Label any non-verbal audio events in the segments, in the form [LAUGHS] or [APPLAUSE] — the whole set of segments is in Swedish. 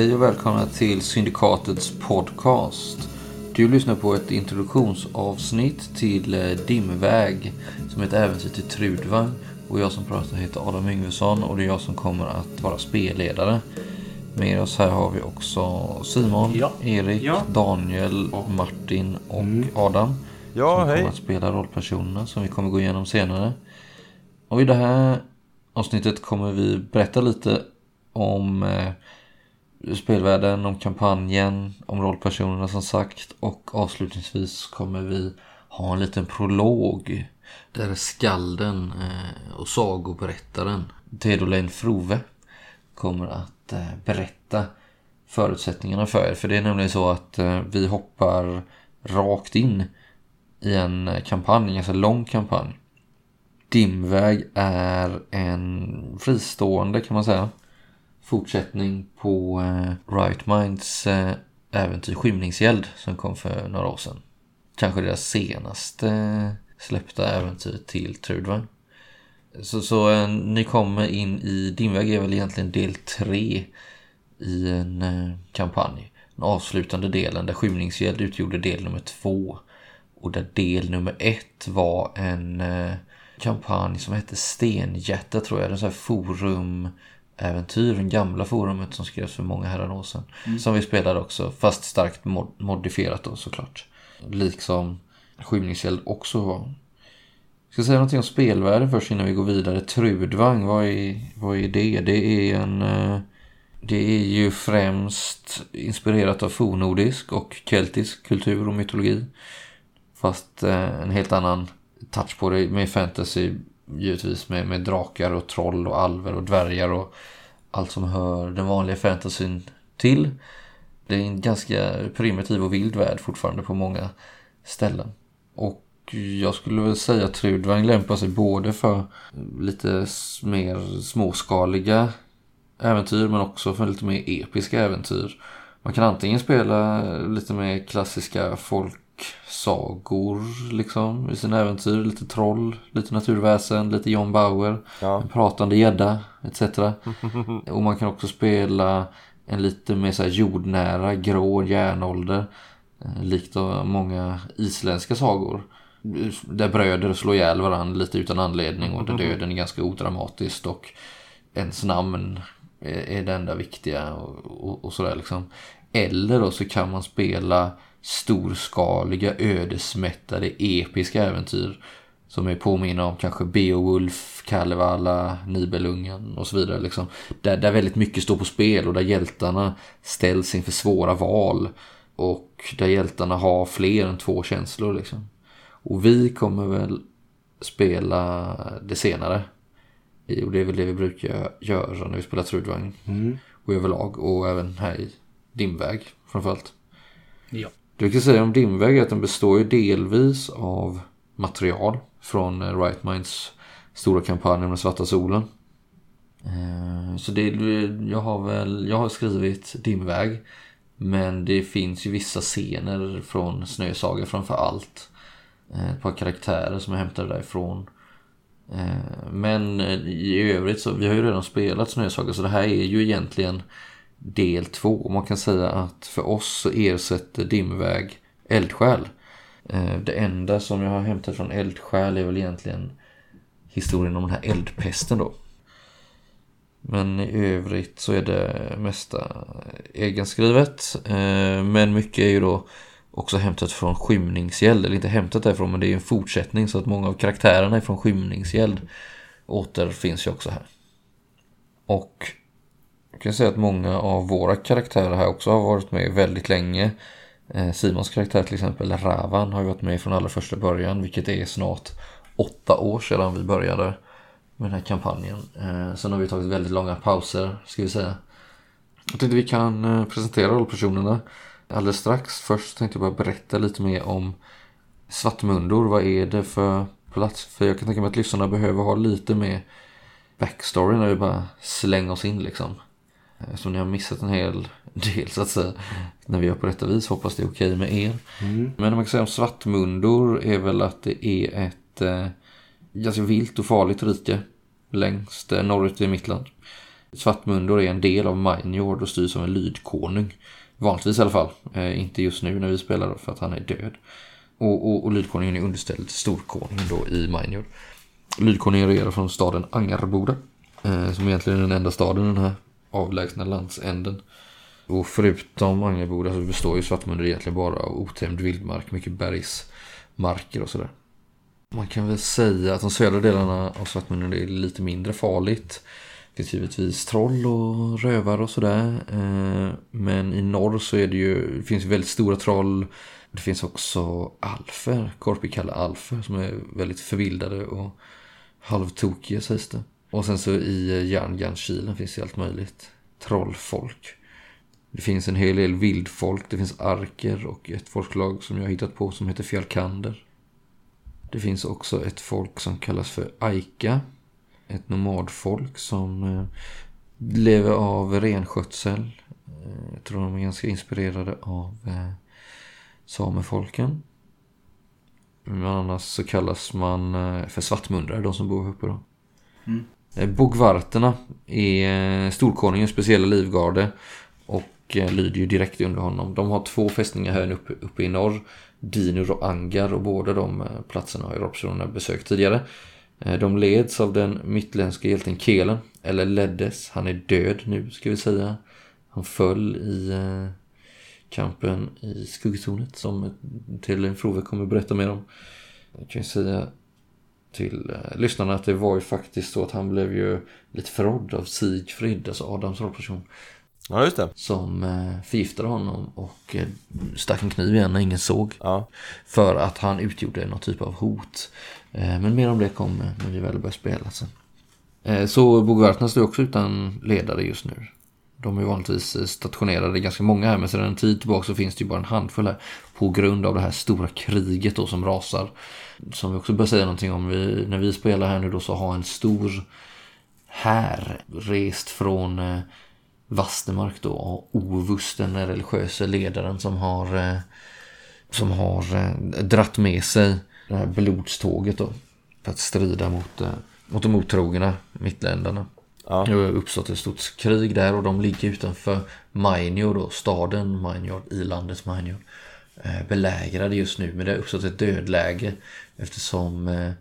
Hej och välkomna till Syndikatets podcast. Du lyssnar på ett introduktionsavsnitt till eh, Dimväg som är ett äventyr till Trudvang. Och jag som pratar heter Adam Yngvesson och det är jag som kommer att vara spelledare. Med oss här har vi också Simon, Ja. Erik, Ja. Daniel, Martin och Adam. Ja, som hej. kommer att spela rollpersonerna som vi kommer gå igenom senare. Och i det här avsnittet kommer vi berätta lite om eh, spelvärlden, om kampanjen, om rollpersonerna som sagt. Och avslutningsvis kommer vi ha en liten prolog. Där skalden eh, och sagoberättaren Theodolin Frove kommer att eh, berätta förutsättningarna för er. För det är nämligen så att eh, vi hoppar rakt in i en kampanj, en ganska lång kampanj. Dimväg är en fristående kan man säga fortsättning på eh, Right Minds eh, äventyr Skymningsgäld som kom för några år sedan. Kanske deras senaste eh, släppta äventyr till Trudvagn. Så, så eh, ni kommer in i Dimväg är väl egentligen del tre i en eh, kampanj. Den avslutande delen där Skymningsgäld utgjorde del nummer två. Och där del nummer ett var en eh, kampanj som hette Stenhjärta tror jag. Det en sån här forum forumäventyr. Den gamla forumet som skrevs för många herrar år sedan. Som vi spelade också, fast starkt mod- modifierat då såklart. Liksom Skymningsgäld också var. Ska jag säga någonting om spelvärlden först innan vi går vidare. Trudvang, vad är, vad är det? Det är en... eh, Det är ju främst inspirerat av fornnordisk och keltisk kultur och mytologi. Fast eh, en helt annan touch på det med fantasy givetvis med, med drakar och troll och alver och dvärgar och allt som hör den vanliga fantasyn till. Det är en ganska primitiv och vild värld fortfarande på många ställen. Och jag skulle väl säga att Trudvang lämpar sig både för lite mer småskaliga äventyr men också för lite mer episka äventyr. Man kan antingen spela lite mer klassiska folk folksagor liksom i sina äventyr. Lite troll, lite naturväsen, lite John Bauer, Ja. en pratande gädda etc. [LAUGHS] Och man kan också spela en lite mer så jordnära grå järnålder. eh, Likt av många isländska sagor. Där bröder slår ihjäl varandra lite utan anledning och där döden är ganska odramatiskt och ens namn är, är det enda viktiga och, och, och sådär liksom. Eller då så kan man spela storskaliga ödesmättade episka äventyr som är påminna om kanske Beowulf, Kalevala, Nibelungen och så vidare. Liksom. Där, där väldigt mycket står på spel och där hjältarna ställs inför svåra val. Och där hjältarna har fler än två känslor. Liksom. Och vi kommer väl spela det senare. Och det är väl det vi brukar göra när vi spelar Trudvang. Och överlag och även här i Dimväg framförallt. Ja. Det kan säga om Dimväg är att den består ju delvis av material från eh, Right Minds stora kampanj om den svarta solen. Eh, så det, jag har väl, jag har skrivit Dimväg. Men det finns ju vissa scener från Snösaga framför allt. Eh, ett par karaktärer som jag hämtade därifrån. Men i övrigt så, vi har ju redan spelat Snösaga så det här är ju egentligen del två. Man kan säga att för oss så ersätter Dimväg Eldsjäl. Eh, det enda som jag har hämtat från Eldsjäl är väl egentligen historien om den här eldpesten då. Men i övrigt så är det mesta egenskrivet. Eh, men mycket är ju då också hämtat från Skymningsgäld. Eller inte hämtat därifrån men det är ju en fortsättning så att många av karaktärerna är från Skymningsgäld återfinns ju också här. Och jag kan säga att många av våra karaktärer här också har varit med väldigt länge. Eh, Simons karaktär till exempel, Ravan, har ju varit med från allra första början, vilket är snart åtta år sedan vi började med den här kampanjen. Eh, sen har vi tagit väldigt långa pauser, ska vi säga. Jag tänkte vi kan eh, presentera rollpersonerna alldeles strax. Först tänkte jag bara berätta lite mer om Svartmundor. Vad är det för plats? För jag kan tänka mig att lyssnarna behöver ha lite mer backstory när vi bara slänger oss in liksom. Eftersom ni har missat en hel [LAUGHS] del så att säga. När vi gör på detta vis hoppas det är okej med er. Men om man kan säga om Svartmundor är väl att det är ett eh, ganska vilt och farligt rike. Längst eh, norrut i Mittland. Svartmundor är en del av Minjord och styrs av en lydkonung. Vanligtvis i alla fall. Eh, inte just nu när vi spelar för att han är död. Och, och, och lydkonungen är underställd storkonungen då i Minjord. Lydkonungen regerar från staden Angarboda. Eh, som egentligen är den enda staden i den här avlägsna landsänden. Och förutom Angarboda så består ju Svartmunder egentligen bara av otämjd vildmark, mycket bergsmarker och sådär. Man kan väl säga att de södra delarna av Svartmunder är lite mindre farligt. Det finns givetvis troll och rövare och sådär. Eh, men i norr så är det ju, det finns väldigt stora troll. Det finns också alfer, korpikalla alfer som är väldigt förvildade och halvtokiga sägs det. Och sen så i eh, Järngarnskilen finns det allt möjligt. Trollfolk. Det finns en hel del vildfolk. Det finns arker och ett folklag som jag har hittat på som heter Fjallkander. Det finns också ett folk som kallas för Aika. Ett nomadfolk som eh, lever av renskötsel. Eh, jag tror de är ganska inspirerade av samefolken. Men annars så kallas man för svartmundrare, de som bor uppe då. Mm. Eh, bogvarterna är eh, Storkonungens speciella livgarde och eh, lyder ju direkt under honom. De har två fästningar här uppe, uppe i norr. Dinur och Angar och båda de platserna har ju Robsona besökt tidigare. De leds av den mittländska hjälten Kelen, eller leddes. Han är död nu ska vi säga. Han föll i kampen i skuggtornet som Telin Frove kommer berätta mer om. Jag kan ju säga till eh, lyssnarna att det var ju faktiskt så att han blev ju lite förrådd av Sigfrid, alltså Adams rollperson. Ja, just det. Som eh, förgiftade honom och eh, stack en kniv igen när ingen såg. Ja. För att han utgjorde någon typ av hot. Eh, men mer om det kommer när vi väl börjar spela sen. Eh, så Bogvartna står också utan ledare just nu. De är vanligtvis eh, stationerade ganska många här men sedan en tid tillbaka så finns det ju bara en handfull här. På grund av det här stora kriget då som rasar. Som vi också bör säga någonting om. Vi, när vi spelar här nu då så har en stor här rest från eh, Vastemark då. Och Ovus, den religiösa ledaren som har, eh, som har eh, dratt med sig det här blodståget då. För att strida mot, eh, mot de otrogna mittländerna. Ja. Det har uppstått ett stort krig där och de ligger utanför Mainio då, staden Mainio, i landet Mainio. Eh, belägrade just nu, men det har uppstått ett dödläge eftersom eh,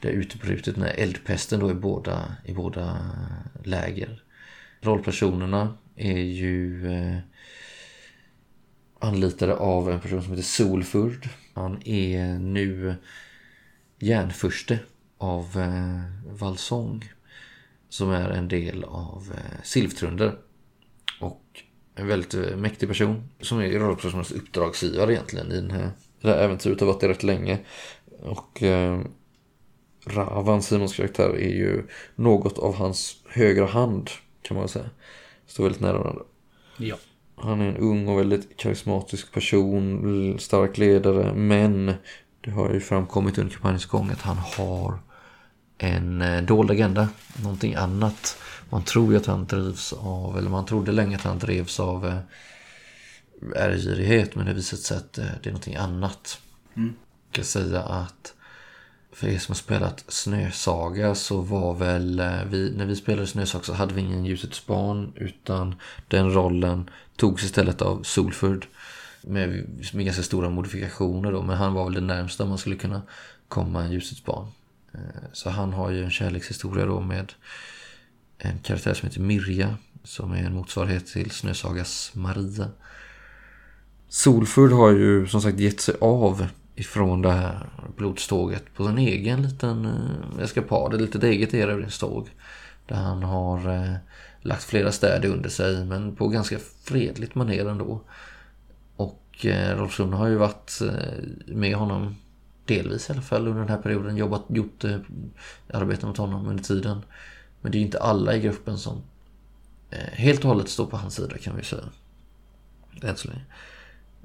det har utbrutit den här eldpesten då i båda, i båda läger. Rollpersonerna är ju eh, anlitade av en person som heter Solfurd. Han är nu järnfurste av Valsong som är en del av eh, Silftrunder. Och en väldigt eh, mäktig person som är rollpersonens uppdragsgivare egentligen i den här, det här äventyret har varit det rätt länge. Och eh, Ravan, Simons karaktär, är ju något av hans högra hand kan man säga. Står väldigt nära varandra. Ja. Han är en ung och väldigt karismatisk person, stark ledare, men det har ju framkommit under kampanjens gång att han har en eh, dold agenda, någonting annat. Man tror ju att han drivs av, eller man trodde länge att han drevs av eh, ärgirighet, men det visat sig att eh, det är någonting annat. Mm. Jag kan säga att för er som har spelat Snösaga så var väl vi, när vi spelade Snösaga så hade vi ingen Ljusets barn utan den rollen togs istället av Solford med, med ganska stora modifikationer då men han var väl det närmsta man skulle kunna komma en Ljusets barn. Eh, så han har ju en kärlekshistoria då med en karaktär som heter Mirja som är en motsvarighet till Snösagas Maria. Solfurd har ju som sagt gett sig av ifrån det här blodståget på en egen liten eh, eskapad, ett litet eget erövringståg. Där han har eh, lagt flera städer under sig men på ganska fredligt maner ändå. Och eh, Rolf Lund har ju varit eh, med honom delvis i alla fall under den här perioden jobbat, gjort eh, arbete mot honom under tiden. Men det är ju inte alla i gruppen som eh, helt och hållet står på hans sida kan vi säga. Än så länge.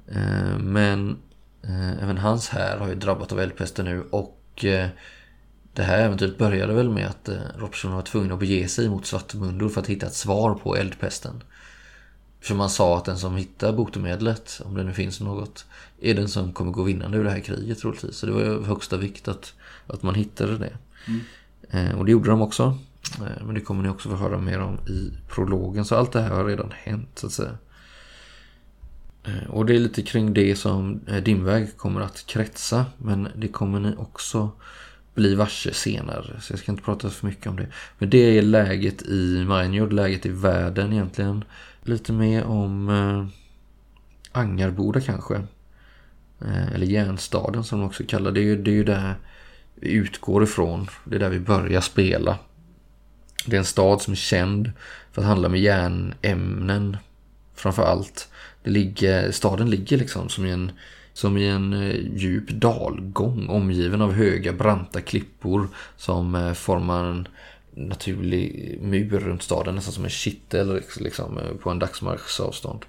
Eh, men eh, även hans här har ju drabbat av eldpesten nu och eh, det här äventyret började väl med att eh, Robson var tvungen att bege sig mot Svartmundor för att hitta ett svar på eldpesten. För man sa att den som hittar botemedlet, om det nu finns något, är den som kommer gå vinnande ur det här kriget troligtvis. Så det var högsta vikt att, att man hittade det. Mm. Eh, och det gjorde de också. Eh, men det kommer ni också få höra mer om i prologen. Så allt det här har redan hänt så att säga. Eh, och det är lite kring det som eh, Dimväg kommer att kretsa. Men det kommer ni också bli varse senare. Så jag ska inte prata för mycket om det. Men det är läget i Minejord, läget i världen egentligen. Lite mer om eh, Angarboda kanske. Eh, eller Järnstaden som de också kallar det. Är ju, det är ju där vi utgår ifrån. Det är där vi börjar spela. Det är en stad som är känd för att handla med järnämnen framför allt. Det ligger, staden ligger liksom som i en, som i en eh, djup dalgång omgiven av höga branta klippor som eh, formar en naturlig mur runt staden, nästan som en kittel liksom, eh, på en dagsmarksavstånd.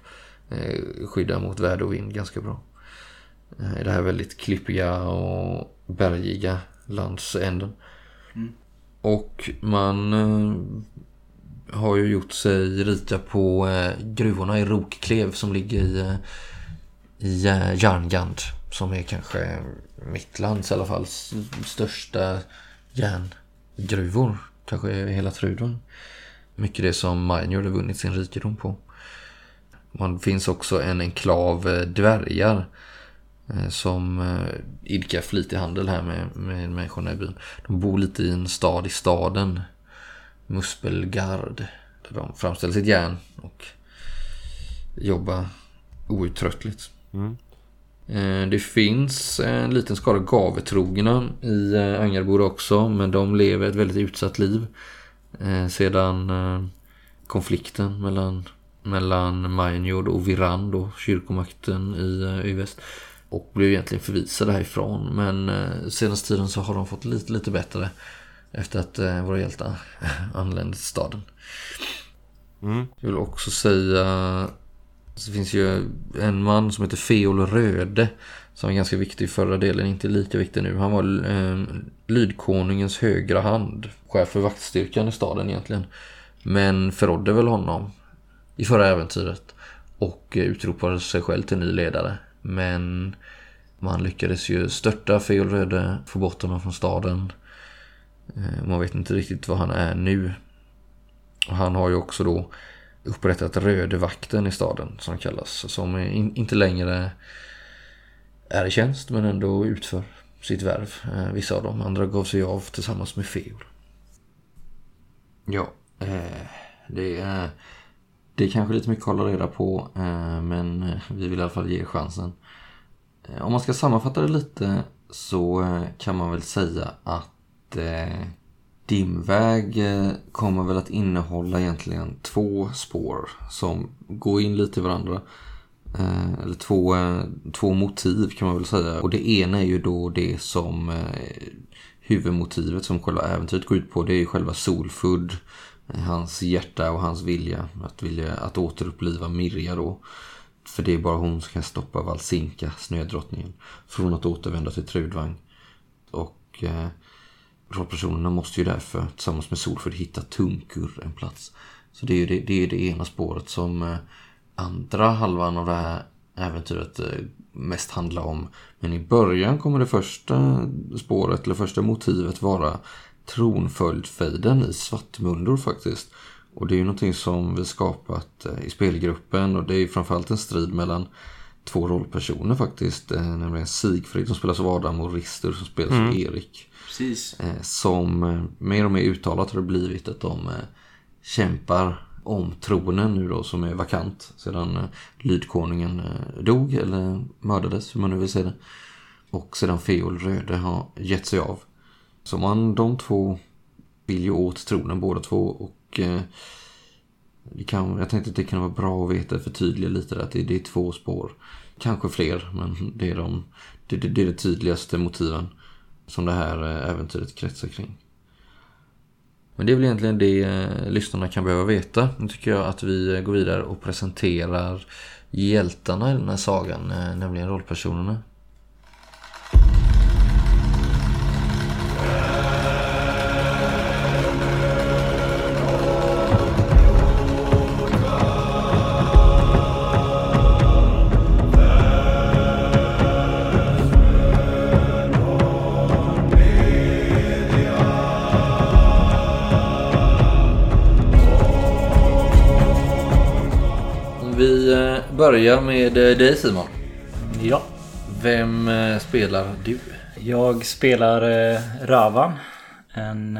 Skyddar mot väder och vind ganska bra. I det här väldigt klippiga och bergiga landsänden. Mm. Och man har ju gjort sig rika på eh, gruvorna i Rokklev som ligger i, eh, i eh, Järngand. Som är kanske Mittlands i alla fall största järngruvor. Kanske hela Trudon. Mycket det som Minor har vunnit sin rikedom på. Man finns också en enklav eh, dvärgar eh, som eh, idkar flitig handel här med, med människorna i byn. De bor lite i en stad i staden Muspelgard. Där de framställer sitt järn och jobbar outtröttligt. Mm. Eh, det finns en liten skara gavetrogna i eh, Angarboda också. Men de lever ett väldigt utsatt liv. Eh, sedan konflikten mellan, mellan Majnjord och Viran, då, kyrkomakten i, i väst. Och blev egentligen förvisade härifrån. Men senaste tiden så har de fått lite, lite bättre. Efter att våra hjältar [LAUGHS] anlände till staden. Mm. Jag vill också säga det finns ju en man som heter Feol Röde som är ganska viktig i förra delen, inte lika viktig nu. Han var eh, lydkonungens högra hand, chef för vaktstyrkan i staden egentligen. Men förrådde väl honom i förra äventyret och eh, utropade sig själv till ny ledare. Men man lyckades ju störta Feol Röde, få bort honom från staden Eh, man vet inte riktigt vad han är nu. Och han har ju också då upprättat Rödevakten i staden som kallas. Som inte längre är i tjänst men ändå utför sitt värv. Eh, vissa av dem. Andra gav sig av tillsammans med Feol. Ja, eh, det är, det är kanske lite mycket att hålla reda på. Eh, men eh, vi vill i alla fall ge er chansen. Eh, om man ska sammanfatta det lite så kan man väl säga att eh, dimväg eh, kommer väl att innehålla egentligen två spår som går in lite i varandra. Eh, eller två, eh, två motiv kan man väl säga. Och det ena är ju då det som huvudmotivet som själva äventyret går ut på. Det är ju själva Solfud. Hans hjärta och hans vilja att, vilja att återuppliva Mirja då. För det är bara hon som kan stoppa Valsinka, snödrottningen, från att återvända till Trudvang. Och rollpersonerna måste ju därför tillsammans med Solfrid hitta Tunkur en plats. Så det är ju det, det, är det ena spåret som eh, andra halvan av det här äventyret eh, mest handlar om. Men i början kommer det första spåret, eller första motivet vara tronföljdfejden i Svartmundor faktiskt. Och det är ju någonting som vi skapat eh, i spelgruppen och det är ju framförallt en strid mellan två rollpersoner faktiskt. Nämligen Sigfrid som spelas av Adam och Rister som spelas av mm. Erik. Precis. Eh, som eh, mer och mer uttalat har det blivit att de eh, kämpar om tronen nu då som är vakant sedan lydkonungen dog eller mördades hur man nu vill säga det. Och sedan Feol Röde har gett sig av. Så man, de två vill ju åt tronen båda två och det kan, jag tänkte att det kan vara bra att veta, förtydliga lite där, att det, det är två spår. Kanske fler, men det är de, det, det, det är de tydligaste motiven som det här eh, äventyret kretsar kring. Men det är väl egentligen det eh, lyssnarna kan behöva veta. Nu tycker jag att vi eh, går vidare och presenterar hjältarna i den här sagan, nämligen rollpersonerna. Börja med eh, dig Simon. Ja. Vem eh, spelar du? Jag spelar eh, Ravan. En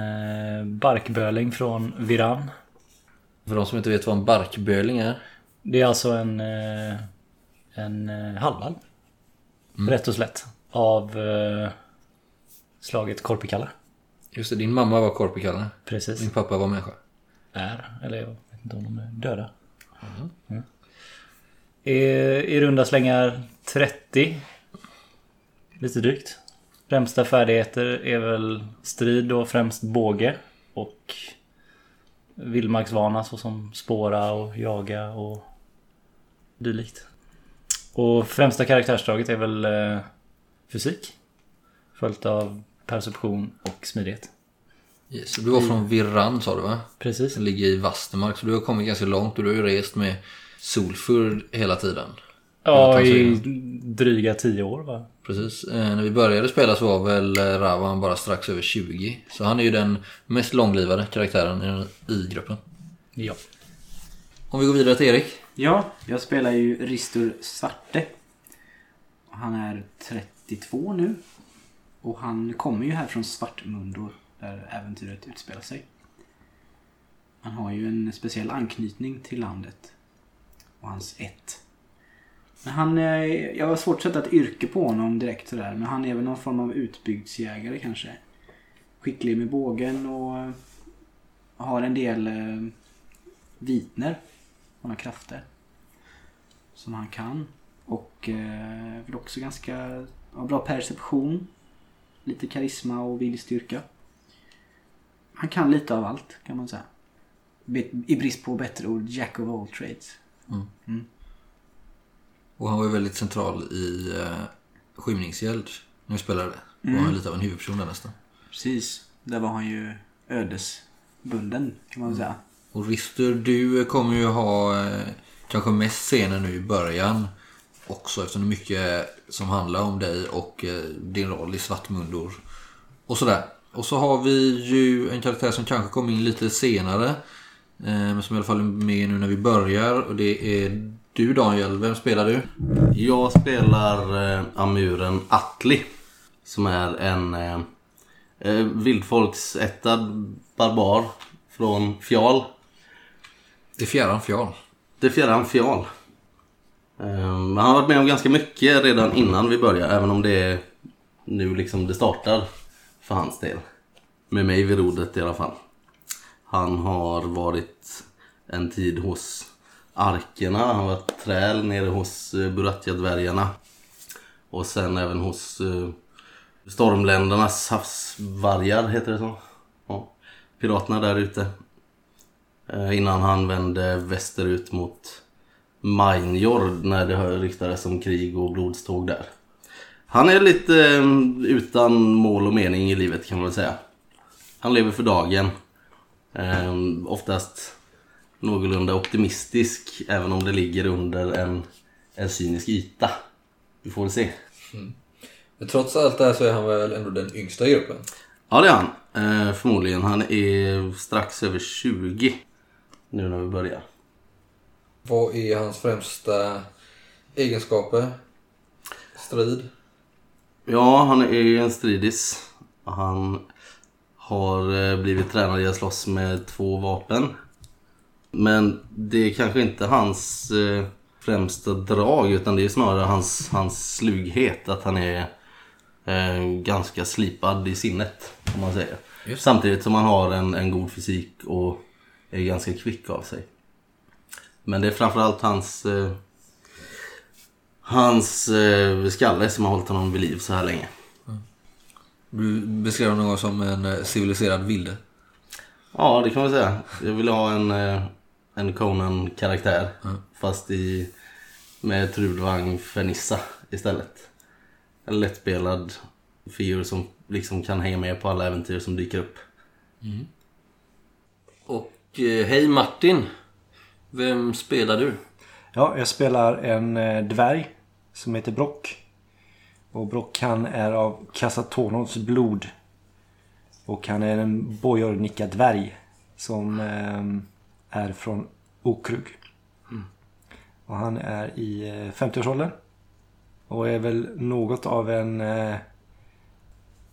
barkböling från Viran. För de som inte vet vad en barkböling är. Det är alltså en, en eh, halvvalv. Rätt och slätt. Av slaget Korpikalle. Just det, din mamma var korpikalle. Precis. Din pappa var människa. Är. Eller jag vet inte om de är döda. Mm. I, I runda slängar 30. Lite drygt. Främsta färdigheter är väl strid och främst båge. Och vildmarksvana såsom spåra och jaga och dylikt. Och främsta karaktärsdraget är väl eh, fysik. Följt av perception och smidighet. Yes, du var från Virran sa du va? Precis. Det ligger i Vastermark så du har kommit ganska långt och du har ju rest med Solfur hela tiden. Ja, i dryga tio år va? Precis. Eh, när vi började spela så var väl eh, Ravan bara strax över 20. Så han är ju den mest långlivade karaktären i, i gruppen. Ja. Om vi går vidare till Erik. Ja, jag spelar ju Ristur Svarte. Han är 32 nu. Och han kommer ju här från Svartmundor där äventyret utspelar sig. Han har ju en speciell anknytning till landet. Och hans ett. Men han, eh, jag har svårt att sätta ett yrke på honom direkt sådär. Men han är väl någon form av utbygdsjägare kanske. Skicklig med bågen och eh, har en del eh, vitner. några krafter. Som han kan. Och eh, väl också ganska har bra perception. Lite karisma och viljestyrka. Han kan lite av allt kan man säga. I brist på bättre ord, Jack of all trades. Och han var ju väldigt central i uh, Skymningsgäld när vi spelade. Då var han lite av en huvudperson där nästan. Precis. Där var han ju ödesbunden kan man säga. Och Rister, du kommer ju ha eh, kanske mest scener nu i början. Också eftersom det är mycket som handlar om dig och eh, din roll i Svartmundor. Och sådär. Och så har vi ju en karaktär som kanske kommer in lite senare. Eh, men som i alla fall är med nu när vi börjar. Och det är du Daniel. Vem spelar du? Jag spelar eh, amuren Atli. Som är en eh, eh, vildfolksättad barbar från Fjal. Det är fjärran fjal. Det är fjärran Fjal. Eh, han har varit med om ganska mycket redan innan vi börjar. Även om det är nu liksom det startar för hans del. Med mig vid rodret i alla fall. Han har varit en tid hos Arkerna. Han har varit träl nere hos eh, Buratja-dvärgarna. Och sen även hos eh, Stormländernas havsvargar, heter det så? Ja. Piraterna där ute. Eh, innan han vände västerut mot Mainjord när det ryktades om krig och blodståg där. Han är lite eh, utan mål och mening i livet kan man väl säga. Han lever för dagen. Eh, oftast någorlunda optimistisk även om det ligger under en, en cynisk yta. Vi får väl se. Men trots allt det här så är han väl ändå den yngsta i gruppen. Ja det är han. Eh, förmodligen. Han är strax över 20 nu när vi börjar. Vad är hans främsta egenskaper? Strid? Ja, han är en stridis. Han har eh, blivit tränad i att slåss med två vapen. Men det är kanske inte hans eh, främsta drag utan det är snarare hans, hans slughet. Att han är eh, ganska slipad i sinnet om man säger. Just. Samtidigt som han har en, en god fysik och är ganska kvick av sig. Men det är framförallt hans eh, Hans eh, skalle som har hållit honom vid liv så här länge. Du beskrev honom någon som en eh, civiliserad vilde. Ja, det kan man säga. Jag vill ha en, eh, en Conan-karaktär. Fast i, med Trudvang Fernissa istället. En lättspelad figur som liksom kan hänga med på alla äventyr som dyker upp. Och eh, hej Martin. Vem spelar du? Ja, jag spelar en dvärg som heter Brock. Och Brock han är av Kasatonons blod. Och han är en bojornika dvärg som eh, är från Okrug. Och han är i eh, 50-årsåldern. Och är väl något av en... Eh,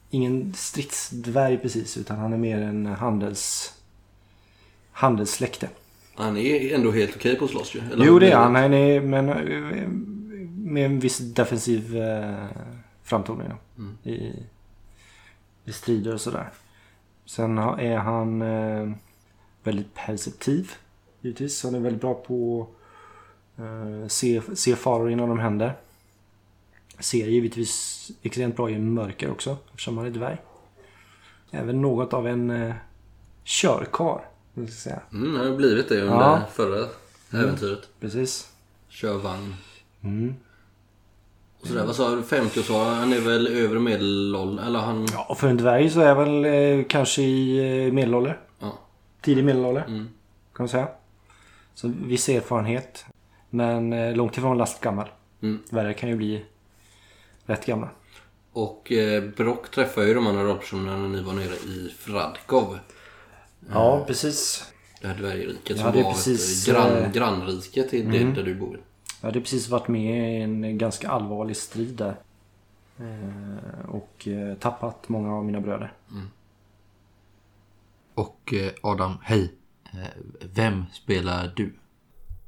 ingen stridsdvärg precis utan han är mer en handels... Handelssläkte. Han är ändå helt okej på att slåss ju. Eller Jo det är han. Han är men, eh, med en viss defensiv eh, framtoning. då. Mm. I, I strider och sådär. Sen är han eh, väldigt perceptiv. Givetvis. Han är väldigt bra på att eh, se, se faror innan de händer. Ser givetvis extremt bra i mörker också. Eftersom han är dvärg. Även något av en eh, säga. Mm, han har blivit det under Ja. förra äventyret. Precis. Kör vagn. Mm. Och sådär, vad sa du? 50 år så han är väl övre medelålder? Eller han... Ja, och för en dvärg så är jag väl eh, kanske i eh, medelålder. Ja. Tidig medelålder Mm. kan man säga. Så viss erfarenhet. Men eh, långt ifrån lastgammal. Mm. Dvärgar kan ju bli rätt gamla. Och eh, Brock träffade ju de andra rollpersonerna när ni var nere i Fradkov. Ja, precis. Det här dvärgriket Ja, som det är var precis, grann, eh, grannrike till det där du bor. Jag hade precis varit med i en ganska allvarlig strid där. Eh, och eh, tappat många av mina bröder. Och eh, Adam, hej. Vem spelar du?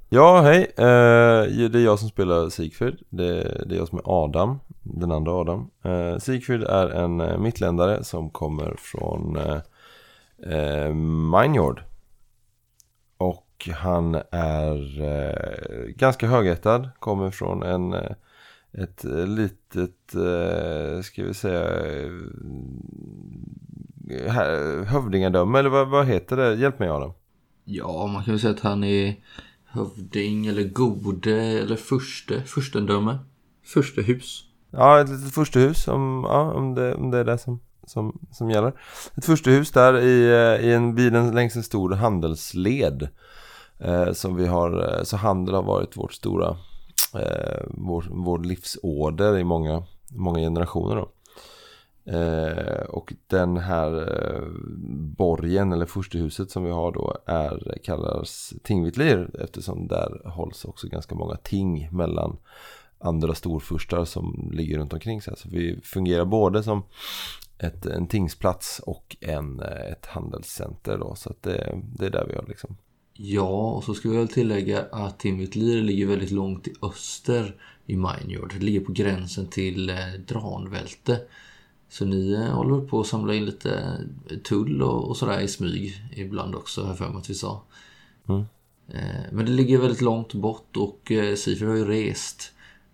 Ja, hej. Det är jag som spelar Sigfrid. Det, är jag som är Adam, den andra Adam. Sigfrid är en mittländare som kommer från Minejord. Och han är eh, ganska högättad, kommer från en, eh, ett litet, eh, ska vi säga, eh, här- hövdingadöme eller vad, vad heter det? Hjälp mig Adam. Ja, man kan väl säga att han är hövding eller gode eller förste, furstendöme. Furstehus. Ja, ett litet furstehus om, ja, om, det, om det är det som, som, som gäller. Ett furstehus där i, eh, i en, vid en, längs en stor handelsled. Eh, som vi har, eh, så handel har varit vårt stora, eh, vår, vår livsorder i många, många generationer då. Eh, och den här eh, borgen eller furstehuset som vi har då är, kallas Tingvitlir eftersom där hålls också ganska många ting mellan andra storfurstar som ligger runt omkring. Så, här. så vi fungerar både som ett, en tingsplats och en, eh, ett handelscenter. Då, så att det, det är där vi har liksom. Ja, och så ska vi väl tillägga att Timmitlir ligger väldigt långt i öster i Minejord. Det ligger på gränsen till eh, Dranvälte. Så ni eh, håller på att samla in lite tull och, och sådär i smyg ibland också, jag för mig att vi sa. Mm. Eh, men det ligger väldigt långt bort och eh, Sifri har ju rest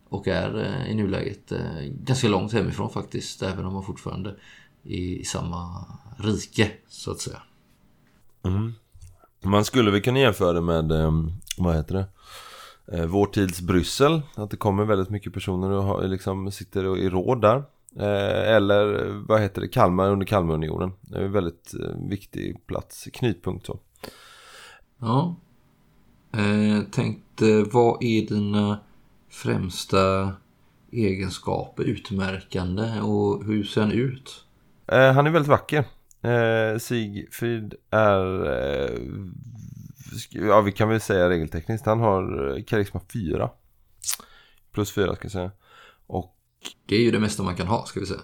och är eh, i nuläget eh, ganska långt hemifrån faktiskt, även om han fortfarande är i samma rike, så att säga. Man skulle väl kunna jämföra det med, eh, vad heter det? Eh, vår tids Bryssel. Att det kommer väldigt mycket personer och liksom, sitter i råd där. Eh, eller vad heter det? Kalmar under Kalmarunionen. Det är en väldigt eh, viktig plats, knutpunkt så. Ja. Tänkte, vad är dina främsta egenskaper, utmärkande och hur ser han ut? Han är väldigt vacker. Eh, Sigfrid är, eh, ja vi kan väl säga regeltekniskt, han har eh, karisma 4. Plus 4 ska jag säga. Och Det är ju det mesta man kan ha, ska vi säga.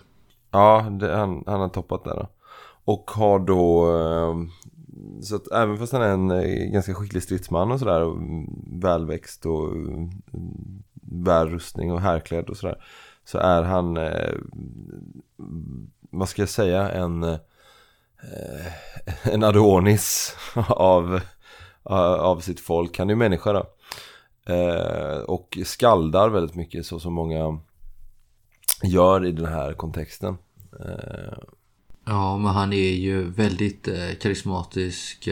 ja, det, han, han har toppat där då. Och har då, eh, så att även fast han är en eh, ganska skicklig stridsman och sådär, välväxt och mm, väl rustning och härklädd och sådär. Så är han, eh, vad ska jag säga, en, Eh, [LAUGHS] en Adonis av, av sitt folk. Han är ju människa då. Eh, och skaldar väldigt mycket så som många gör i den här kontexten. Eh, ja, men han är ju väldigt karismatisk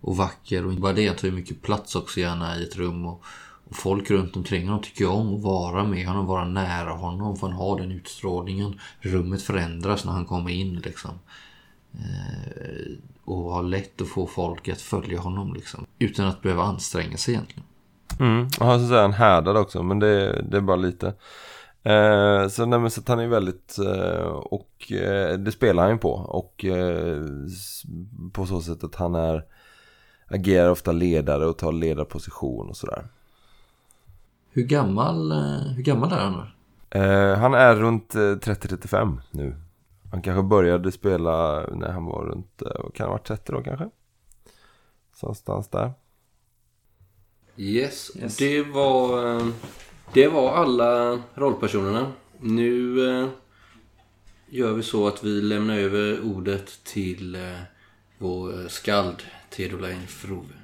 och vacker och inte bara det, han tar ju mycket plats också gärna i ett rum och, och folk runt omkring honom tycker om att vara med honom, vara nära honom för han har den utstrålningen. Rummet förändras när han kommer in liksom. Eh, och har lätt att få folk att följa honom liksom. Utan att behöva anstränga sig egentligen. Mm, och han säger han härdad också men det, det är bara lite. Eh, så, nej, så han är väldigt, eh, och eh, det spelar han ju på. Och eh, på så sätt att han är, agerar ofta ledare och tar ledarposition och sådär. Hur gammal, eh, hur gammal är han? Eh, han är runt eh, 30-35 nu. Han kanske började spela när han var runt, eh, kan ha varit 30 då kanske? Så Någonstans där. Yes, Det, var, eh, det var alla rollpersonerna. Nu eh, gör vi så att vi lämnar över ordet till vår skald Theodolain Frove.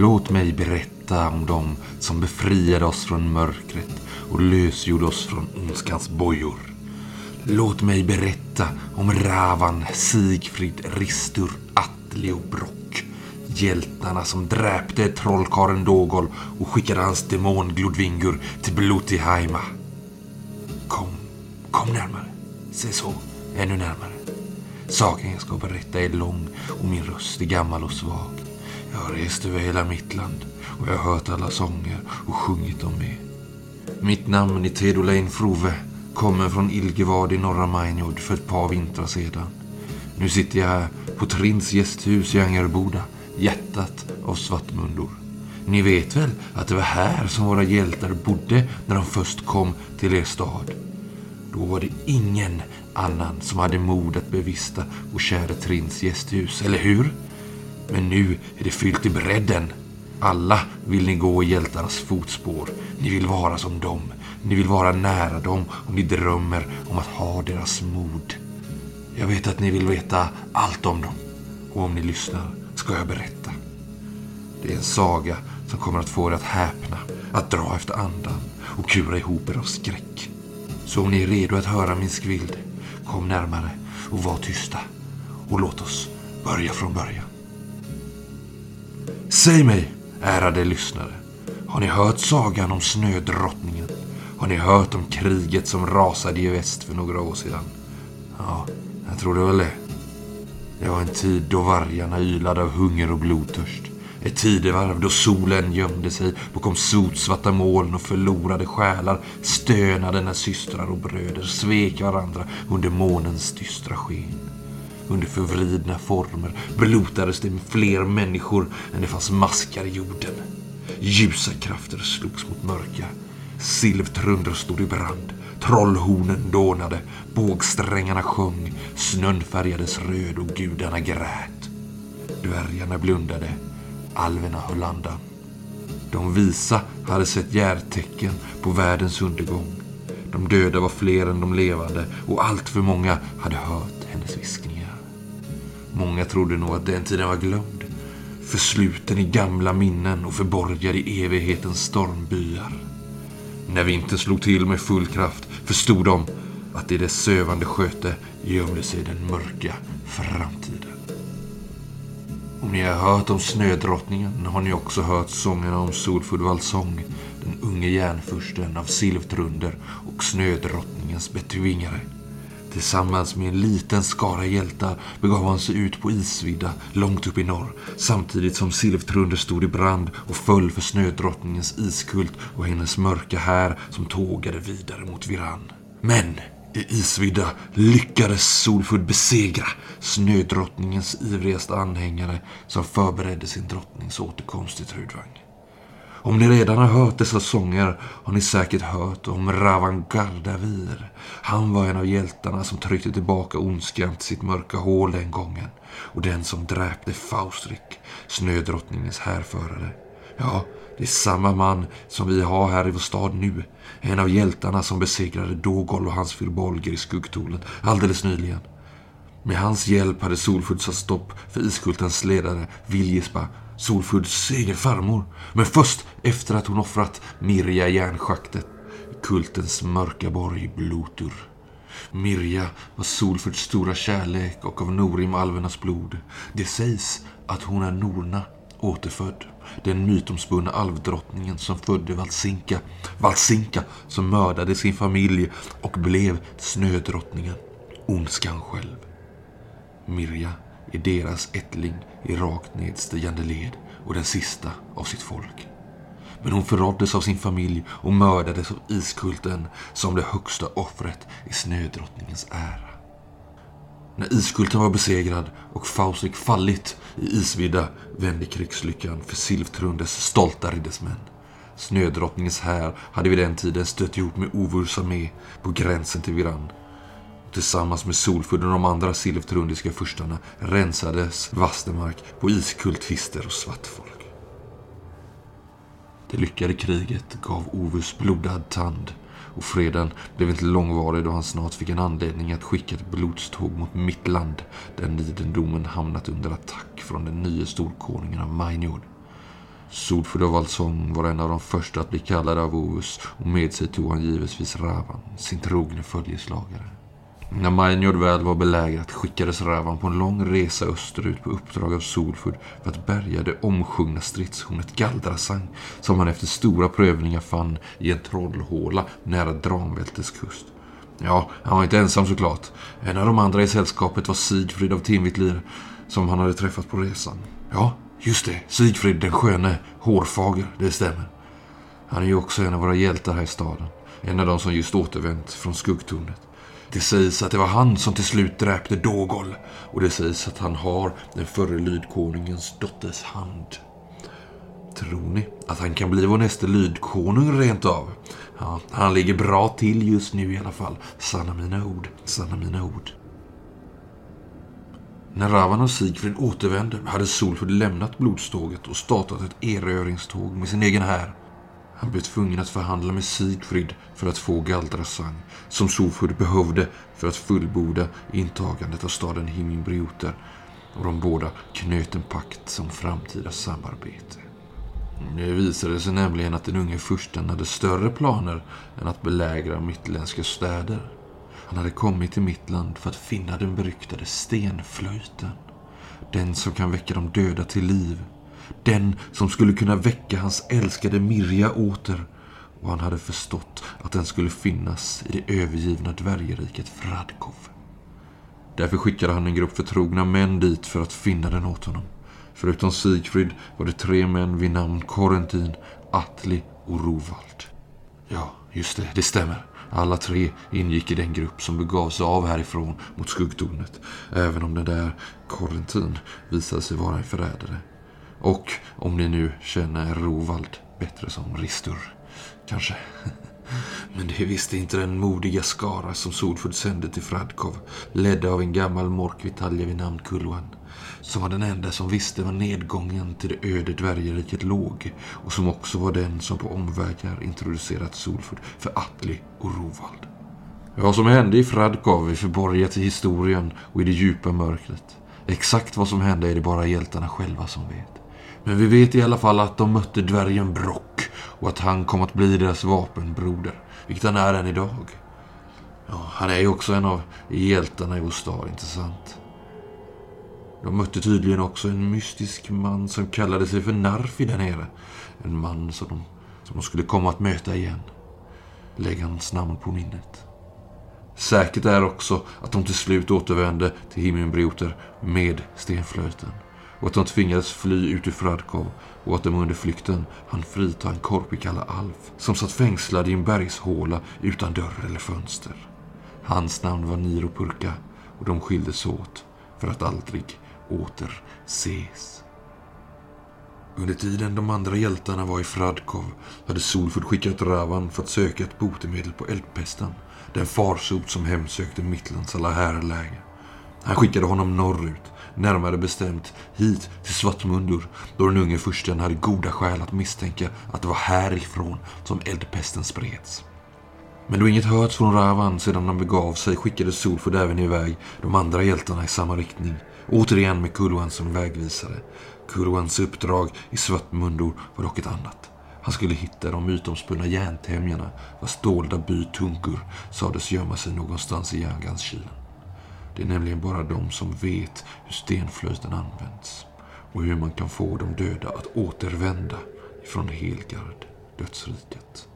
Låt mig berätta om dem som befriade oss från mörkret och lösgjorde oss från ondskans bojor. Låt mig berätta om Ravan, Sigfrid, Ristur, Atli och Brock. Hjältarna som dräpte trollkaren Dogol och skickade hans demon Glodvingur till Blutiheima. Kom, kom närmare. Se så, ännu närmare. Saken jag ska berätta är lång och min röst är gammal och svag. Jag har rest över hela mitt land och jag har hört alla sånger och sjungit dem med. Mitt namn är Tedolain Frove, kommer från Ilgevad i norra Mainjord för ett par vintrar sedan. Nu sitter jag här på Trins gästhus i Angerboda, hjärtat av Svartmundor. Ni vet väl att det var här som våra hjältar bodde när de först kom till er stad? Då var det ingen annan som hade mod att bevista vår kära Trins gästhus, eller hur? Men nu är det fyllt i bredden. Alla vill ni gå i hjältarnas fotspår. Ni vill vara som dem. Ni vill vara nära dem och ni drömmer om att ha deras mod. Jag vet att ni vill veta allt om dem. Och om ni lyssnar ska jag berätta. Det är en saga som kommer att få er att häpna, att dra efter andan och kura ihop er av skräck. Så om ni är redo att höra min skvild, kom närmare och var tysta. Och låt oss börja från början. Säg mig, ärade lyssnare. Har ni hört sagan om snödrottningen? Har ni hört om kriget som rasade i väst för några år sedan? Ja, jag tror det väl det. Det var en tid då vargarna ylade av hunger och blodtörst. Ett tidevarv då solen gömde sig bakom sotsvarta moln och förlorade själar stönade när systrar och bröder svek varandra under månens dystra sken. Under förvridna former blotades det med fler människor än det fanns maskar i jorden. Ljusa krafter slogs mot mörka. Silvtrunder stod i brand. Trollhornen dånade. Bågsträngarna sjöng. Snön färgades röd och gudarna grät. Dvärgarna blundade. Alverna höll andan. De visa hade sett järtecken på världens undergång. De döda var fler än de levande och allt för många hade hört hennes viskningar. Många trodde nog att den tiden var glömd. Försluten i gamla minnen och förborgad i evighetens stormbyar. När vintern slog till med full kraft förstod de att i dess sövande sköte gömde sig den mörka framtiden. Om ni har hört om snödrottningen har ni också hört sångerna om Solfull Valsång, den unge järnfursten av Silvtrunder och snödrottningens betvingare. Tillsammans med en liten skara hjältar begav han sig ut på isvidda långt upp i norr samtidigt som Silvtrunder stod i brand och föll för snödrottningens iskult och hennes mörka här som tågade vidare mot Viran. Men i isvidda lyckades Solfull besegra snödrottningens ivrigaste anhängare som förberedde sin drottnings återkomst till Trudvang. Om ni redan har hört dessa sånger har ni säkert hört om Ravan Gardavir. Han var en av hjältarna som tryckte tillbaka ondskan till sitt mörka hål den gången. Och den som dräpte Faustrik, snödrottningens härförare. Ja, det är samma man som vi har här i vår stad nu. En av hjältarna som besegrade Dogol och hans fyrbolger i skuggtornet alldeles nyligen. Med hans hjälp hade Solfurt satt stopp för iskultens ledare Viljespa, Solfuds egen farmor. Men först efter att hon offrat Mirja i järnschaktet kultens mörka borg Blotur. Mirja var Solfuds stora kärlek och av Norim alvernas blod. Det sägs att hon är Norna återfödd. Den mytomspunna alvdrottningen som födde Valsinka. Valsinka som mördade sin familj och blev snödrottningen. Ondskan själv. Mirja är deras ättling i rakt nedstigande led och den sista av sitt folk. Men hon förråddes av sin familj och mördades av iskulten som det högsta offret i snödrottningens ära. När iskulten var besegrad och Faustik fallit i isvidda vände krigslyckan för Silvtrundes stolta riddersmän. Snödrottningens här hade vid den tiden stött ihop med Ovurs armé på gränsen till Viran. Tillsammans med Solfurd och de andra silvtrundiska furstarna rensades Vastermark på iskulthister och svartfolk. Det lyckade kriget gav Ovus blodad tand och freden blev inte långvarig då han snart fick en anledning att skicka ett blodståg mot Mittland där Nidendomen hamnat under attack från den nya storkonungen av Mainjord. Solfurd av Alsong var en av de första att bli kallade av Ovus och med sig tog han givetvis Ravan, sin trogne följeslagare. När Mainjord väl var belägrat skickades Ravan på en lång resa österut på uppdrag av Solfurd för att bärga det omsjungna stridshornet Galdrasang som han efter stora prövningar fann i en trollhåla nära Dranvältes kust. Ja, han var inte ensam såklart. En av de andra i sällskapet var Sigfrid av Tinvitlir som han hade träffat på resan. Ja, just det. Sigfrid den sköne, hårfager, det stämmer. Han är ju också en av våra hjältar här i staden. En av de som just återvänt från skuggtornet. Det sägs att det var han som till slut dräpte Dogol och det sägs att han har den förre lydkonungens dotters hand. Tror ni att han kan bli vår nästa lydkonung rent av? Ja, han ligger bra till just nu i alla fall. Sanna mina ord, sanna mina ord. När Ravan och Sigfrid återvände hade Solfrid lämnat blodståget och startat ett erövringståg med sin egen här. Han blev tvungen att förhandla med Sigfrid för att få Galdrasang, som Sofud behövde för att fullborda intagandet av staden Himinbrioter och de båda knöt en pakt som framtida samarbete. Det visade sig nämligen att den unge fursten hade större planer än att belägra mittländska städer. Han hade kommit till Mittland för att finna den beryktade stenflöjten. Den som kan väcka de döda till liv. Den som skulle kunna väcka hans älskade Mirja åter. Och han hade förstått att den skulle finnas i det övergivna dvärgeriket Fradkov. Därför skickade han en grupp förtrogna män dit för att finna den åt honom. Förutom Sigfrid var det tre män vid namn Korentin, Atli och Rovald. Ja, just det, det stämmer. Alla tre ingick i den grupp som begav sig av härifrån mot skuggtornet. Även om den där Korentin visade sig vara en förrädare. Och om ni nu känner Rovald bättre som Ristur, kanske. [LAUGHS] Men det visste inte den modiga skara som Solfurd sände till Fradkov, ledda av en gammal morkvitalja vid namn Kulwan som var den enda som visste var nedgången till det öde dvärgeriket låg och som också var den som på omvägar introducerat Solfurd för Atli och Rovald. Vad som hände i Fradkov är förborgat i historien och i det djupa mörkret. Exakt vad som hände är det bara hjältarna själva som vet. Men vi vet i alla fall att de mötte dvärgen Brock och att han kom att bli deras vapenbroder, vilket han är än idag. Ja, han är ju också en av hjältarna i vår stad, inte sant? De mötte tydligen också en mystisk man som kallade sig för Narfi där nere. En man som de, som de skulle komma att möta igen. Lägg hans namn på minnet. Säkert är också att de till slut återvände till Himmelbrioter med stenflöjten. Och att de tvingades fly ut ur Fradkov och att de under flykten hann frita en korpikalla Alf som satt fängslad i en bergshåla utan dörr eller fönster. Hans namn var Niro Purka och de skildes åt för att aldrig åter ses. Under tiden de andra hjältarna var i Fradkov hade Solfurd skickat Ravan för att söka ett botemedel på eldpesten. Den farsot som hemsökte Mittlands alla härläger. Han skickade honom norrut, närmare bestämt hit till Svartmundur då den unge fursten hade goda skäl att misstänka att det var härifrån som eldpesten spreds. Men då inget hörts från Ravan sedan han begav sig skickade Solford även iväg de andra hjältarna i samma riktning. Återigen med Kurwan som vägvisare. Kurwans uppdrag i Svartmundur var dock ett annat. Han skulle hitta de utomspunna järntämjarna vars dolda by Tunkur sades gömma sig någonstans i järnganskylen. Det är nämligen bara de som vet hur stenflöjten används. och hur man kan få de döda att återvända ifrån Helgard, dödsriket.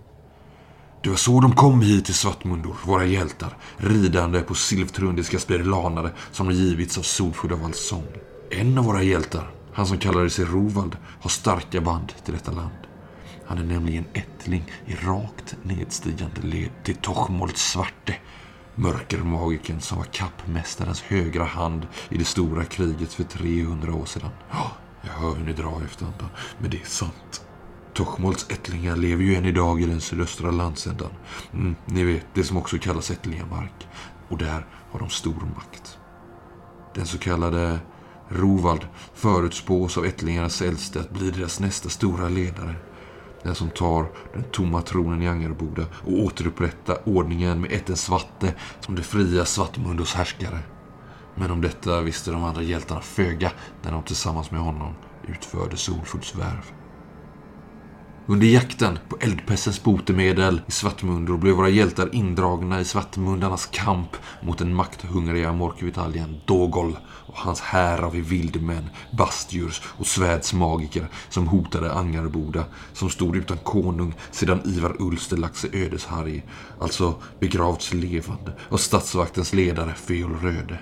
Det var så de kom hit till Svartmundor, våra hjältar, ridande på silvtrundiska spirilanare som givits av Solfull av sång. En av våra hjältar, han som kallade sig Rovald, har starka band till detta land. Han är nämligen ättling i rakt nedstigande led till Tochmold Svarte, mörkermagiken som var kappmästarens högra hand i det stora kriget för 300 år sedan. Ja, jag hör hur ni drar efter andan, men det är sant. Tochmolts ättlingar lever ju än idag i den sydöstra landsändan. Mm, ni vet, det som också kallas ättlingamark. Och där har de stor makt. Den så kallade Rovald förutspås av ättlingarnas äldste att bli deras nästa stora ledare. Den som tar den tomma tronen i Angerboda och återupprättar ordningen med ätten Svatte som det fria Svartmundos härskare. Men om detta visste de andra hjältarna föga när de tillsammans med honom utförde Solfulls värv. Under jakten på eldpestens botemedel i Svartmundor blev våra hjältar indragna i Svartmundarnas kamp mot den makthungriga morkvitaljen Dogol och hans här av vildmän, bastdjurs och svärdsmagiker som hotade Angarboda som stod utan konung sedan Ivar Ulster lagt sig ödesharg, alltså begravts levande av statsvaktens ledare Feol Röde.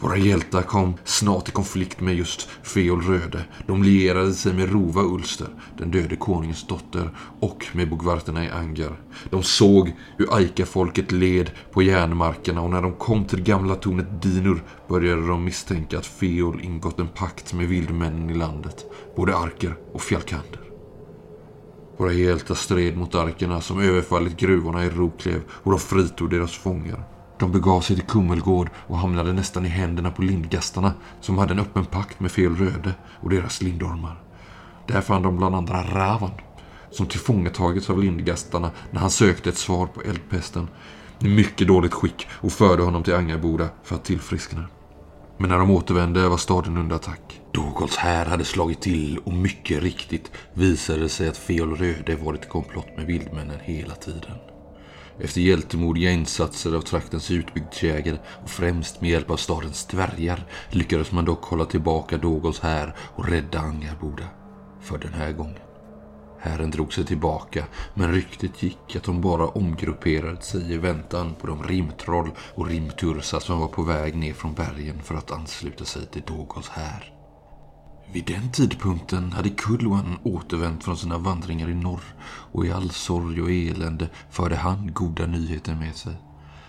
Våra hjältar kom snart i konflikt med just Feol Röde. De lierade sig med Rova Ulster, den döde konungens dotter, och med bogvarterna i Angar. De såg hur Aika-folket led på järnmarkerna och när de kom till gamla tornet Dinur började de misstänka att Feol ingått en pakt med vildmännen i landet, både arker och fjallkander. Våra hjältar stred mot arkerna som överfallit gruvorna i Roklev och de fritog deras fångar. De begav sig till Kummelgård och hamnade nästan i händerna på lindgastarna som hade en öppen pakt med Fel Röde och deras lindormar. Där fann de bland andra Ravan som tillfångatagits av lindgastarna när han sökte ett svar på eldpesten i mycket dåligt skick och förde honom till Angarboda för att tillfriskna. Men när de återvände var staden under attack. Dogols här hade slagit till och mycket riktigt visade det sig att Feol Röde varit i komplott med vildmännen hela tiden. Efter hjältemodiga insatser av traktens utbyggdsjägare och främst med hjälp av stadens dvärgar lyckades man dock hålla tillbaka Dogols här och rädda Angarboda. För den här gången. Hären drog sig tillbaka, men ryktet gick att de bara omgrupperade sig i väntan på de rimtroll och rimtursar som var på väg ner från bergen för att ansluta sig till Dogols här. Vid den tidpunkten hade Kulwan återvänt från sina vandringar i norr och i all sorg och elände förde han goda nyheter med sig.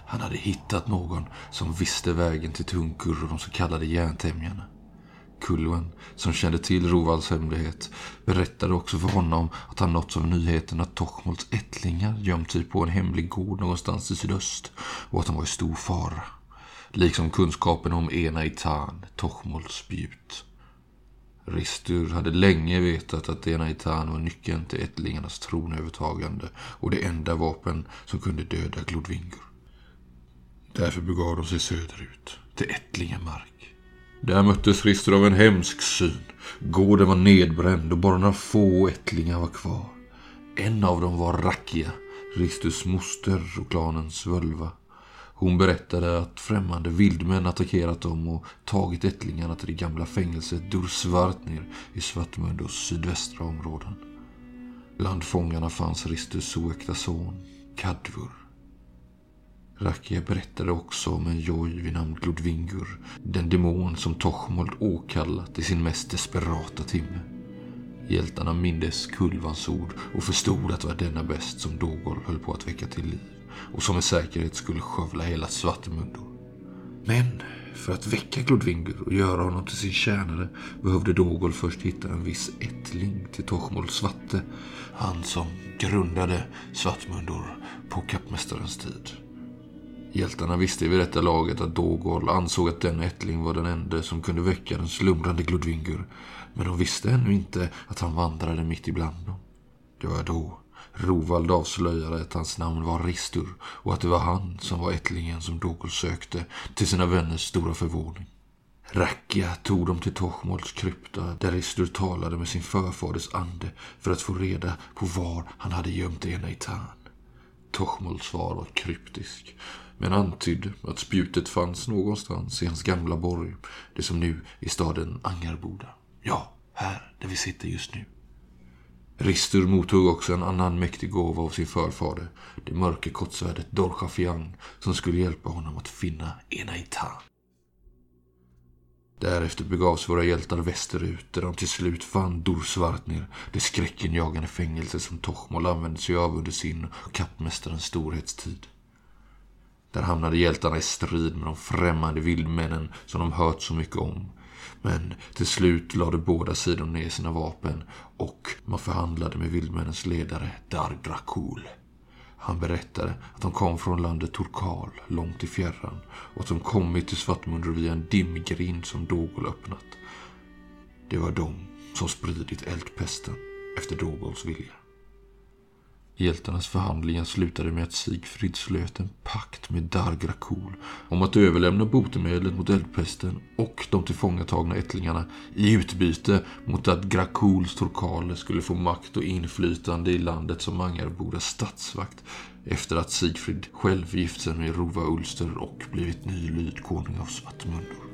Han hade hittat någon som visste vägen till Tunkur och de så kallade järntämjarna. Kulwan, som kände till Rovalds hemlighet, berättade också för honom att han nåtts av nyheten att Tochmolts ättlingar gömt sig på en hemlig gård någonstans i sydöst och att de var i stor fara. Liksom kunskapen om Ena Itan, Tochmolts spjut. Ristur hade länge vetat att Dena Itan var nyckeln till ättlingarnas tronövertagande och det enda vapen som kunde döda Glodvingur. Därför begav de sig söderut, till Ättlingemark. Där möttes Ristur av en hemsk syn. Gården var nedbränd och bara några få ättlingar var kvar. En av dem var Rakia, Risturs moster och klanens völva. Hon berättade att främmande vildmän attackerat dem och tagit ättlingarna till det gamla fängelset Dursvartnir i Svartmundos sydvästra områden. Bland fångarna fanns Ristus oäkta son, Kadvur. Rakia berättade också om en joj vid namn Glodvingur, den demon som Tochmold åkallat i sin mest desperata timme. Hjältarna mindes Kulvans ord och förstod att det var denna bäst som Dogol höll på att väcka till liv och som med säkerhet skulle skövla hela Svartemundo. Men för att väcka Glodvingur och göra honom till sin tjänare behövde Dogol först hitta en viss ättling till Tochmol Svatte, han som grundade Svartmundor på kappmästarens tid. Hjältarna visste vid detta laget att Dogol ansåg att den ättling var den enda som kunde väcka den slumrande Glodvingur, men de visste ännu inte att han vandrade mitt ibland dem. Det var då Rovald avslöjade att hans namn var Ristur och att det var han som var ättlingen som Dogol sökte till sina vänners stora förvåning. Rakia tog dem till Tochmolts krypta där Ristur talade med sin förfaders ande för att få reda på var han hade gömt Enaitan. Tochmolts svar var kryptisk men antydde att spjutet fanns någonstans i hans gamla borg, det som nu är staden Angarboda. Ja, här där vi sitter just nu. Ristur mottog också en annan mäktig gåva av sin förfader, det mörka kortsvärdet Dorchafiang, som skulle hjälpa honom att finna Enaitan. Därefter begav sig våra hjältar västerut där de till slut fann Dorsvartnir, det skräckinjagande fängelse som Tochmol använde sig av under sin och kappmästarens storhetstid. Där hamnade hjältarna i strid med de främmande vildmännen som de hört så mycket om. Men till slut lade båda sidor ner sina vapen och man förhandlade med vildmännens ledare Dargrakul. Han berättade att de kom från landet Turkal, långt i fjärran och att de kommit till Svartmundur via en dimgrind som Dogol öppnat. Det var de som spridit eldpesten efter Dogols vilja. Hjältarnas förhandlingar slutade med att Sigfrid slöt en pakt med Dargrakul om att överlämna botemedlet mot eldpesten och de tillfångatagna ättlingarna i utbyte mot att Grakuls torkaler skulle få makt och inflytande i landet som Angarbodas statsvakt efter att Sigfrid själv gift sig med Rova Ulster och blivit ny lydkonung av Svartmundor.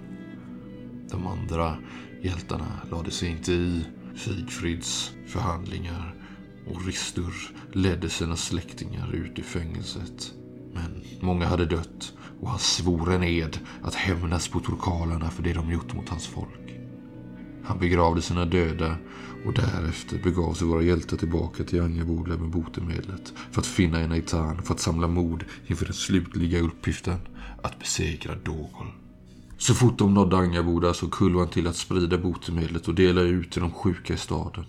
De andra hjältarna lade sig inte i Sigfrids förhandlingar och Ristur ledde sina släktingar ut ur fängelset. Men många hade dött och han svor en ed att hämnas på turkalerna för det de gjort mot hans folk. Han begravde sina döda och därefter begav sig våra hjältar tillbaka till Angaboda med botemedlet för att finna en Eitan för att samla mod inför den slutliga uppgiften att besegra Dogol. Så fort de nådde Angaboda så Kulvan till att sprida botemedlet och dela ut till de sjuka i staden.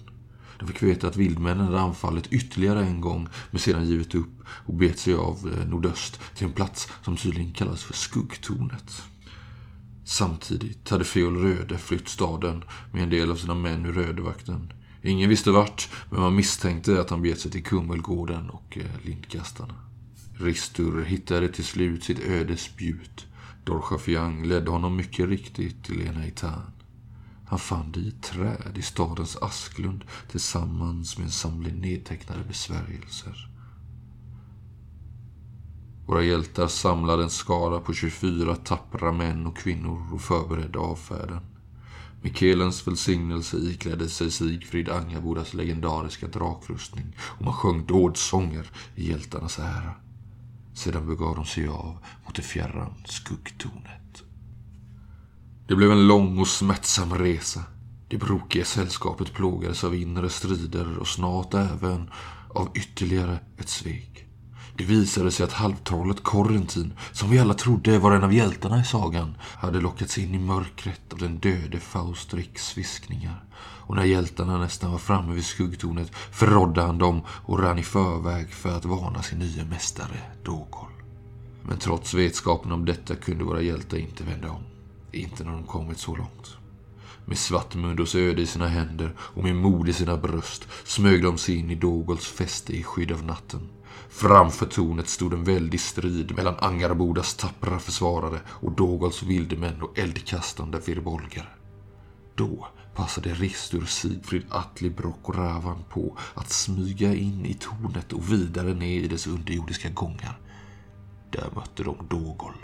De fick veta att vildmännen hade anfallit ytterligare en gång men sedan givit upp och bet sig av eh, nordöst till en plats som tydligen kallas för Skuggtornet. Samtidigt hade Feol Röde flytt staden med en del av sina män ur Rödevakten. Ingen visste vart, men man misstänkte att han bet sig till Kummelgården och eh, Lindkastarna. Ristur hittade till slut sitt ödes spjut. Dorchafiang ledde honom mycket riktigt till Enaitan. Han fann det i ett träd i stadens Asklund tillsammans med en samling nedtecknade besvärjelser. Våra hjältar samlade en skara på 24 tappra män och kvinnor och förberedde avfärden. Med Kelens välsignelse iklädde sig Sigfrid Angabodas legendariska drakrustning och man sjöng dådsånger i hjältarnas ära. Sedan begav de sig av mot det fjärran skuggtornet. Det blev en lång och smärtsam resa. Det brokiga sällskapet plågades av inre strider och snart även av ytterligare ett svek. Det visade sig att halvtrollet Korrentin, som vi alla trodde var en av hjältarna i sagan, hade lockats in i mörkret av den döde Faustriks viskningar. Och när hjältarna nästan var framme vid skuggtornet förrådde han dem och rann i förväg för att varna sin nya mästare, Dogol. Men trots vetskapen om detta kunde våra hjältar inte vända om. Inte när de kommit så långt. Med Svartmundos öde i sina händer och med mod i sina bröst smög de sig in i Dogols fäste i skydd av natten. Framför tornet stod en väldig strid mellan Angarbodas tappra försvarare och Dogols vildemän och eldkastande virbolger. Då passade Ristur, Sigfrid, Atli, Brock och Ravan på att smyga in i tornet och vidare ner i dess underjordiska gångar. Där mötte de Dogol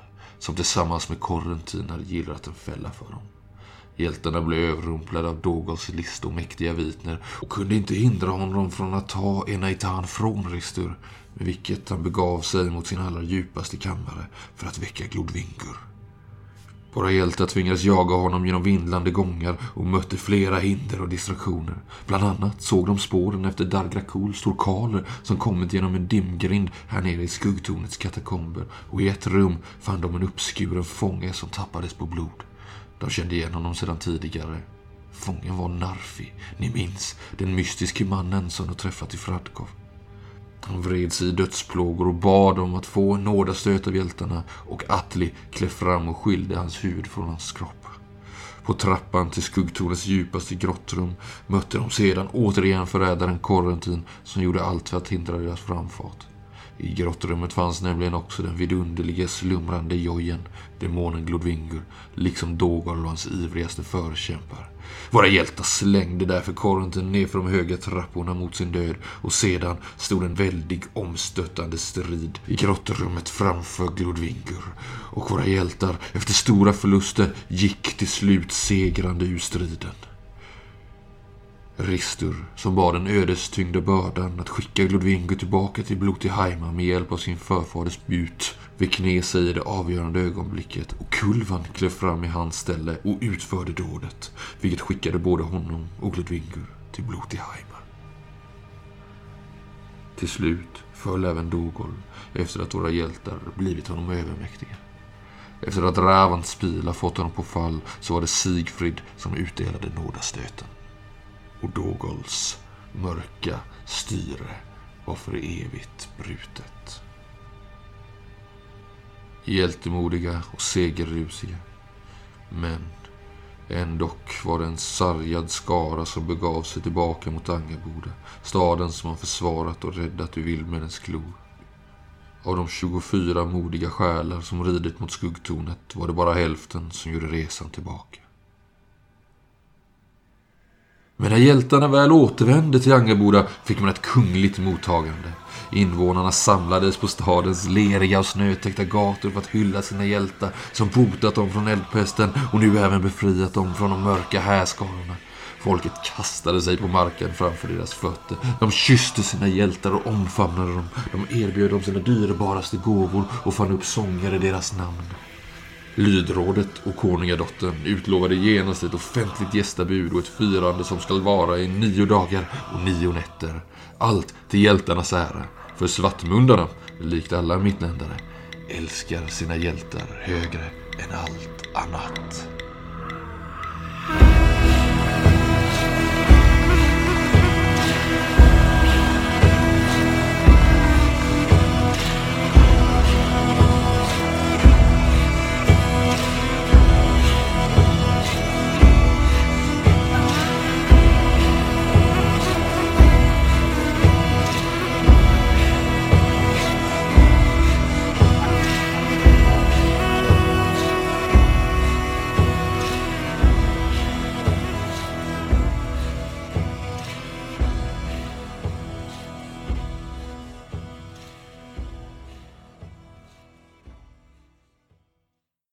som tillsammans med Korrentin hade gillrat en fälla för dem. Hjältarna blev överrumplade av Dogols list och mäktiga vitner och kunde inte hindra honom från att ta Enaitan från Ristur, med vilket han begav sig mot sin allra djupaste kammare för att väcka Glodvinkur. Våra hjältar tvingades jaga honom genom vindlande gångar och mötte flera hinder och distraktioner. Bland annat såg de spåren efter Dargrakuls torkaler som kommit genom en dimgrind här nere i skuggtornets katakomber och i ett rum fann de en uppskuren fånge som tappades på blod. De kände igen honom sedan tidigare. Fången var Narfi, ni minns, den mystiske mannen som de träffat i Fradkov. Han vred sig i dödsplågor och bad om att få en nådastöt av hjältarna och Atli klev fram och skilde hans huvud från hans kropp. På trappan till skuggtornets djupaste grottrum mötte de sedan återigen förrädaren Korrentin som gjorde allt för att hindra deras framfart. I grottrummet fanns nämligen också den vidunderliga slumrande jojen, demonen Glodvingur, liksom Dogol och hans ivrigaste förkämpar. Våra hjältar slängde därför Korrentin ner för de höga trapporna mot sin död och sedan stod en väldig omstöttande strid i grottrummet framför Glodvingur. Och våra hjältar, efter stora förluster, gick till slut segrande ur striden. Ristur, som bar den ödestyngda bördan att skicka Ludvingo tillbaka till Blotihaima med hjälp av sin förfaders spjut, vek sig i det avgörande ögonblicket och Kulvan klev fram i hans ställe och utförde dådet, vilket skickade både honom och Ludvingur till Blotihaima. Till slut föll även Dogol efter att våra hjältar blivit honom övermäktiga. Efter att Ravans Spila fått honom på fall så var det Sigfrid som utdelade nådastöten. Och Dogols mörka styre var för evigt brutet. Hjältemodiga och segerrusiga. Men ändock var det en sargad skara som begav sig tillbaka mot Angaboda. Staden som man försvarat och räddat ur vildmännens klor. Av de 24 modiga själar som ridit mot skuggtornet var det bara hälften som gjorde resan tillbaka. Men när hjältarna väl återvände till Angaboda fick man ett kungligt mottagande. Invånarna samlades på stadens leriga och snötäckta gator för att hylla sina hjältar som botat dem från eldpesten och nu även befriat dem från de mörka härskarorna. Folket kastade sig på marken framför deras fötter. De kysste sina hjältar och omfamnade dem. De erbjöd dem sina dyrbaraste gåvor och fann upp sånger i deras namn. Lydrådet och konungadottern utlovade genast ett offentligt gästabud och ett firande som skall vara i nio dagar och nio nätter. Allt till hjältarnas ära. För svartmundarna, likt alla mittländare, älskar sina hjältar högre än allt annat.